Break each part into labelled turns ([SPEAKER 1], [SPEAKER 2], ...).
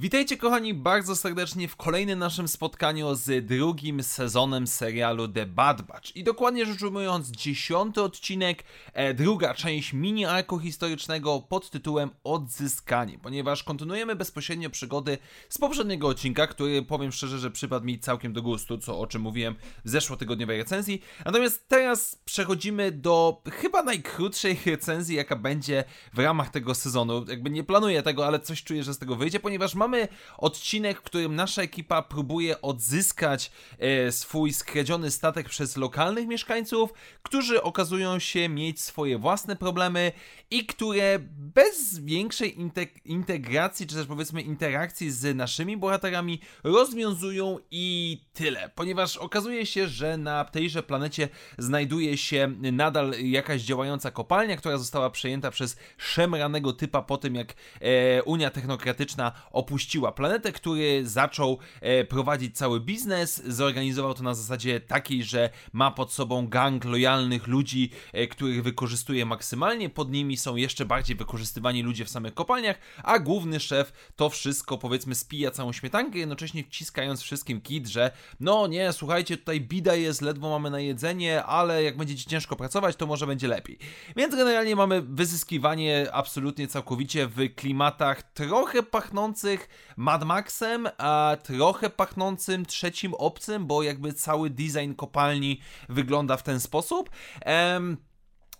[SPEAKER 1] Witajcie kochani bardzo serdecznie w kolejnym naszym spotkaniu z drugim sezonem serialu The Bad Batch. I dokładnie rzecz ujmując, dziesiąty odcinek, e, druga część mini arku historycznego pod tytułem Odzyskanie, ponieważ kontynuujemy bezpośrednio przygody z poprzedniego odcinka, który powiem szczerze, że przypadł mi całkiem do gustu, co o czym mówiłem w zeszłotygodniowej recenzji. Natomiast teraz przechodzimy do chyba najkrótszej recenzji, jaka będzie w ramach tego sezonu. Jakby nie planuję tego, ale coś czuję, że z tego wyjdzie, ponieważ mamy mamy odcinek, w którym nasza ekipa próbuje odzyskać e, swój skradziony statek przez lokalnych mieszkańców, którzy okazują się mieć swoje własne problemy i które bez większej integracji, czy też powiedzmy interakcji z naszymi bohaterami rozwiązują i tyle. Ponieważ okazuje się, że na tejże planecie znajduje się nadal jakaś działająca kopalnia, która została przejęta przez szemranego typa po tym, jak e, Unia Technokratyczna opuściła opuściła planetę, który zaczął e, prowadzić cały biznes. Zorganizował to na zasadzie takiej, że ma pod sobą gang lojalnych ludzi, e, których wykorzystuje maksymalnie. Pod nimi są jeszcze bardziej wykorzystywani ludzie w samych kopalniach, a główny szef to wszystko powiedzmy spija całą śmietankę, jednocześnie wciskając wszystkim kit, że no nie, słuchajcie, tutaj bida jest, ledwo mamy na jedzenie, ale jak będziecie ciężko pracować, to może będzie lepiej. Więc generalnie mamy wyzyskiwanie absolutnie całkowicie w klimatach trochę pachnących Mad Maxem, a trochę pachnącym trzecim obcym, bo jakby cały design kopalni wygląda w ten sposób.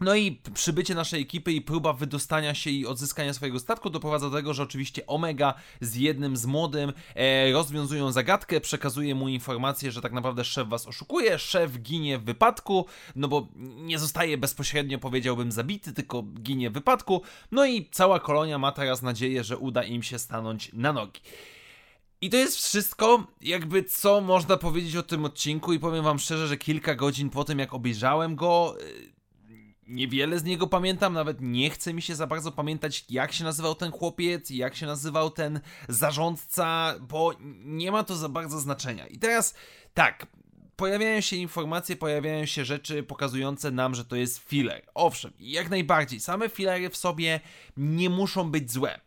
[SPEAKER 1] No i przybycie naszej ekipy i próba wydostania się i odzyskania swojego statku doprowadza do tego, że oczywiście Omega z jednym z młodym e, rozwiązują zagadkę, przekazuje mu informację, że tak naprawdę szef was oszukuje, szef ginie w wypadku, no bo nie zostaje bezpośrednio, powiedziałbym, zabity, tylko ginie w wypadku, no i cała kolonia ma teraz nadzieję, że uda im się stanąć na nogi. I to jest wszystko, jakby co można powiedzieć o tym odcinku i powiem wam szczerze, że kilka godzin po tym jak obejrzałem go Niewiele z niego pamiętam, nawet nie chce mi się za bardzo pamiętać, jak się nazywał ten chłopiec, jak się nazywał ten zarządca, bo nie ma to za bardzo znaczenia. I teraz tak, pojawiają się informacje, pojawiają się rzeczy pokazujące nam, że to jest filler. Owszem, jak najbardziej, same filery w sobie nie muszą być złe.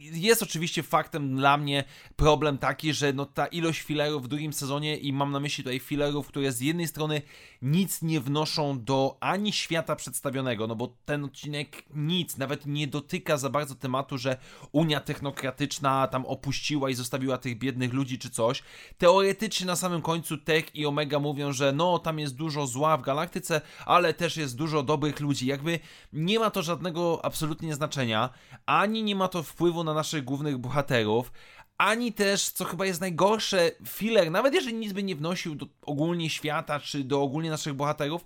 [SPEAKER 1] Jest oczywiście faktem dla mnie problem taki, że no ta ilość filerów w drugim sezonie i mam na myśli tutaj filerów, które z jednej strony nic nie wnoszą do ani świata przedstawionego, no bo ten odcinek nic, nawet nie dotyka za bardzo tematu, że Unia Technokratyczna tam opuściła i zostawiła tych biednych ludzi czy coś. Teoretycznie na samym końcu Tech i Omega mówią, że no tam jest dużo zła w galaktyce, ale też jest dużo dobrych ludzi. Jakby nie ma to żadnego absolutnie znaczenia, ani nie ma to wpływu na naszych głównych bohaterów, ani też, co chyba jest najgorsze, filler, nawet jeżeli nic by nie wnosił do ogólnie świata, czy do ogólnie naszych bohaterów,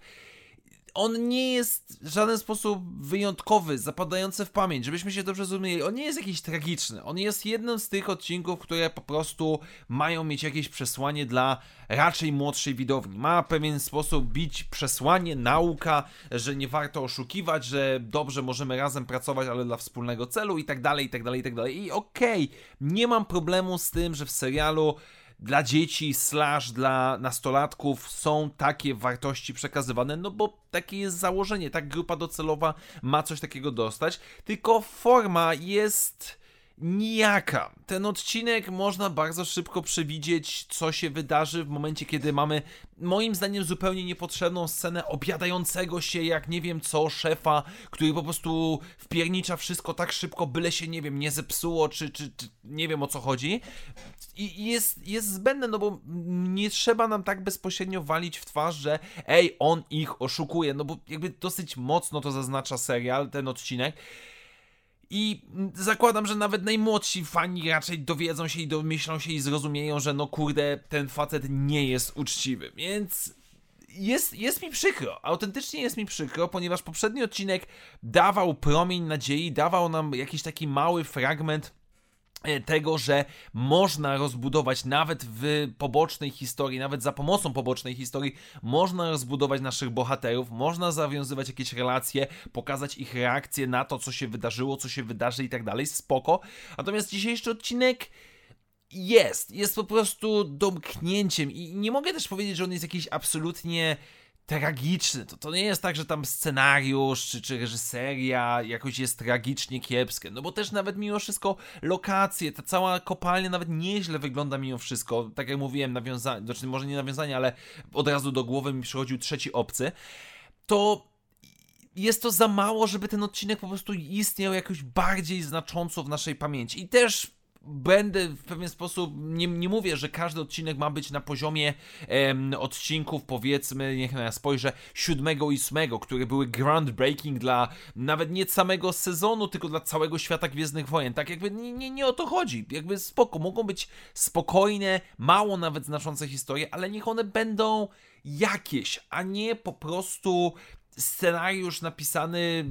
[SPEAKER 1] on nie jest w żaden sposób wyjątkowy, zapadający w pamięć, żebyśmy się dobrze zrozumieli. On nie jest jakiś tragiczny. On jest jednym z tych odcinków, które po prostu mają mieć jakieś przesłanie dla raczej młodszej widowni. Ma pewien sposób bić przesłanie, nauka, że nie warto oszukiwać, że dobrze możemy razem pracować, ale dla wspólnego celu i tak dalej, i tak dalej, i tak dalej. I okej, okay, nie mam problemu z tym, że w serialu dla dzieci, slash dla nastolatków są takie wartości przekazywane, no bo takie jest założenie, tak grupa docelowa ma coś takiego dostać, tylko forma jest nijaka. Ten odcinek można bardzo szybko przewidzieć, co się wydarzy w momencie, kiedy mamy, moim zdaniem, zupełnie niepotrzebną scenę obiadającego się, jak nie wiem co, szefa, który po prostu wpiernicza wszystko tak szybko, byle się, nie wiem, nie zepsuło, czy, czy, czy nie wiem o co chodzi. I jest, jest zbędne, no bo nie trzeba nam tak bezpośrednio walić w twarz, że ej, on ich oszukuje, no bo jakby dosyć mocno to zaznacza serial, ten odcinek. I zakładam, że nawet najmłodsi fani raczej dowiedzą się i domyślą się i zrozumieją, że no kurde, ten facet nie jest uczciwy. Więc jest, jest mi przykro, autentycznie jest mi przykro, ponieważ poprzedni odcinek dawał promień nadziei, dawał nam jakiś taki mały fragment tego, że można rozbudować nawet w pobocznej historii, nawet za pomocą pobocznej historii, można rozbudować naszych bohaterów, można zawiązywać jakieś relacje, pokazać ich reakcje na to, co się wydarzyło, co się wydarzy i tak dalej, spoko. Natomiast dzisiejszy odcinek jest, jest po prostu domknięciem i nie mogę też powiedzieć, że on jest jakiś absolutnie tragiczny. To, to nie jest tak, że tam scenariusz czy, czy reżyseria jakoś jest tragicznie kiepskie. No bo też nawet mimo wszystko lokacje, ta cała kopalnia nawet nieźle wygląda mimo wszystko. Tak jak mówiłem, nawiązanie, znaczy może nie nawiązanie, ale od razu do głowy mi przychodził trzeci obcy. To jest to za mało, żeby ten odcinek po prostu istniał jakoś bardziej znacząco w naszej pamięci. I też będę w pewien sposób, nie, nie mówię, że każdy odcinek ma być na poziomie em, odcinków, powiedzmy, niech ja spojrzę, siódmego i ósmego, które były groundbreaking dla nawet nie samego sezonu, tylko dla całego świata Gwiezdnych Wojen. Tak jakby nie, nie, nie o to chodzi. Jakby spoko, mogą być spokojne, mało nawet znaczące historie, ale niech one będą jakieś, a nie po prostu scenariusz napisany,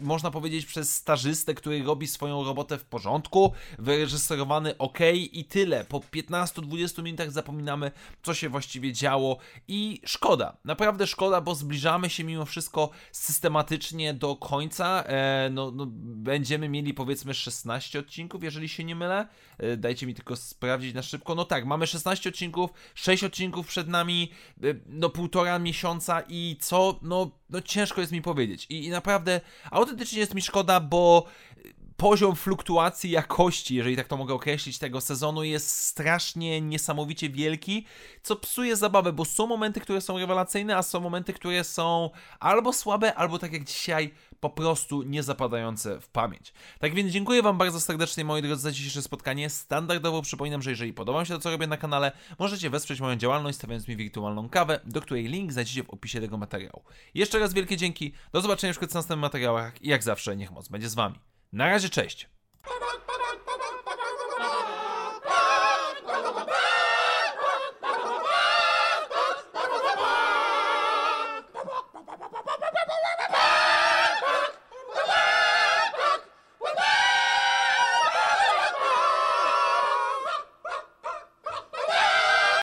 [SPEAKER 1] można powiedzieć, przez stażystę, który robi swoją robotę w porządku, wyreżyserowany ok i tyle. Po 15-20 minutach zapominamy, co się właściwie działo i szkoda, naprawdę szkoda, bo zbliżamy się mimo wszystko systematycznie do końca. E, no, no, będziemy mieli powiedzmy 16 odcinków, jeżeli się nie mylę. E, dajcie mi tylko sprawdzić na szybko. No tak, mamy 16 odcinków, 6 odcinków przed nami, e, no półtora miesiąca i co, no no ciężko jest mi powiedzieć. I, I, naprawdę autentycznie jest mi szkoda, bo poziom fluktuacji jakości, jeżeli tak to mogę określić, tego sezonu jest strasznie niesamowicie wielki, co psuje zabawę, bo są momenty, które są rewelacyjne, a są momenty, które są albo słabe, albo tak jak dzisiaj, po prostu nie zapadające w pamięć. Tak więc dziękuję Wam bardzo serdecznie, moi drodzy, za dzisiejsze spotkanie. Standardowo przypominam, że jeżeli podoba Wam się to, co robię na kanale, możecie wesprzeć moją działalność, stawiając mi wirtualną kawę, do której link znajdziecie w opisie tego materiału. Jeszcze raz wielkie dzięki, do zobaczenia w następnych materiałach i jak zawsze, niech moc będzie z Wami. Na razie, cześć!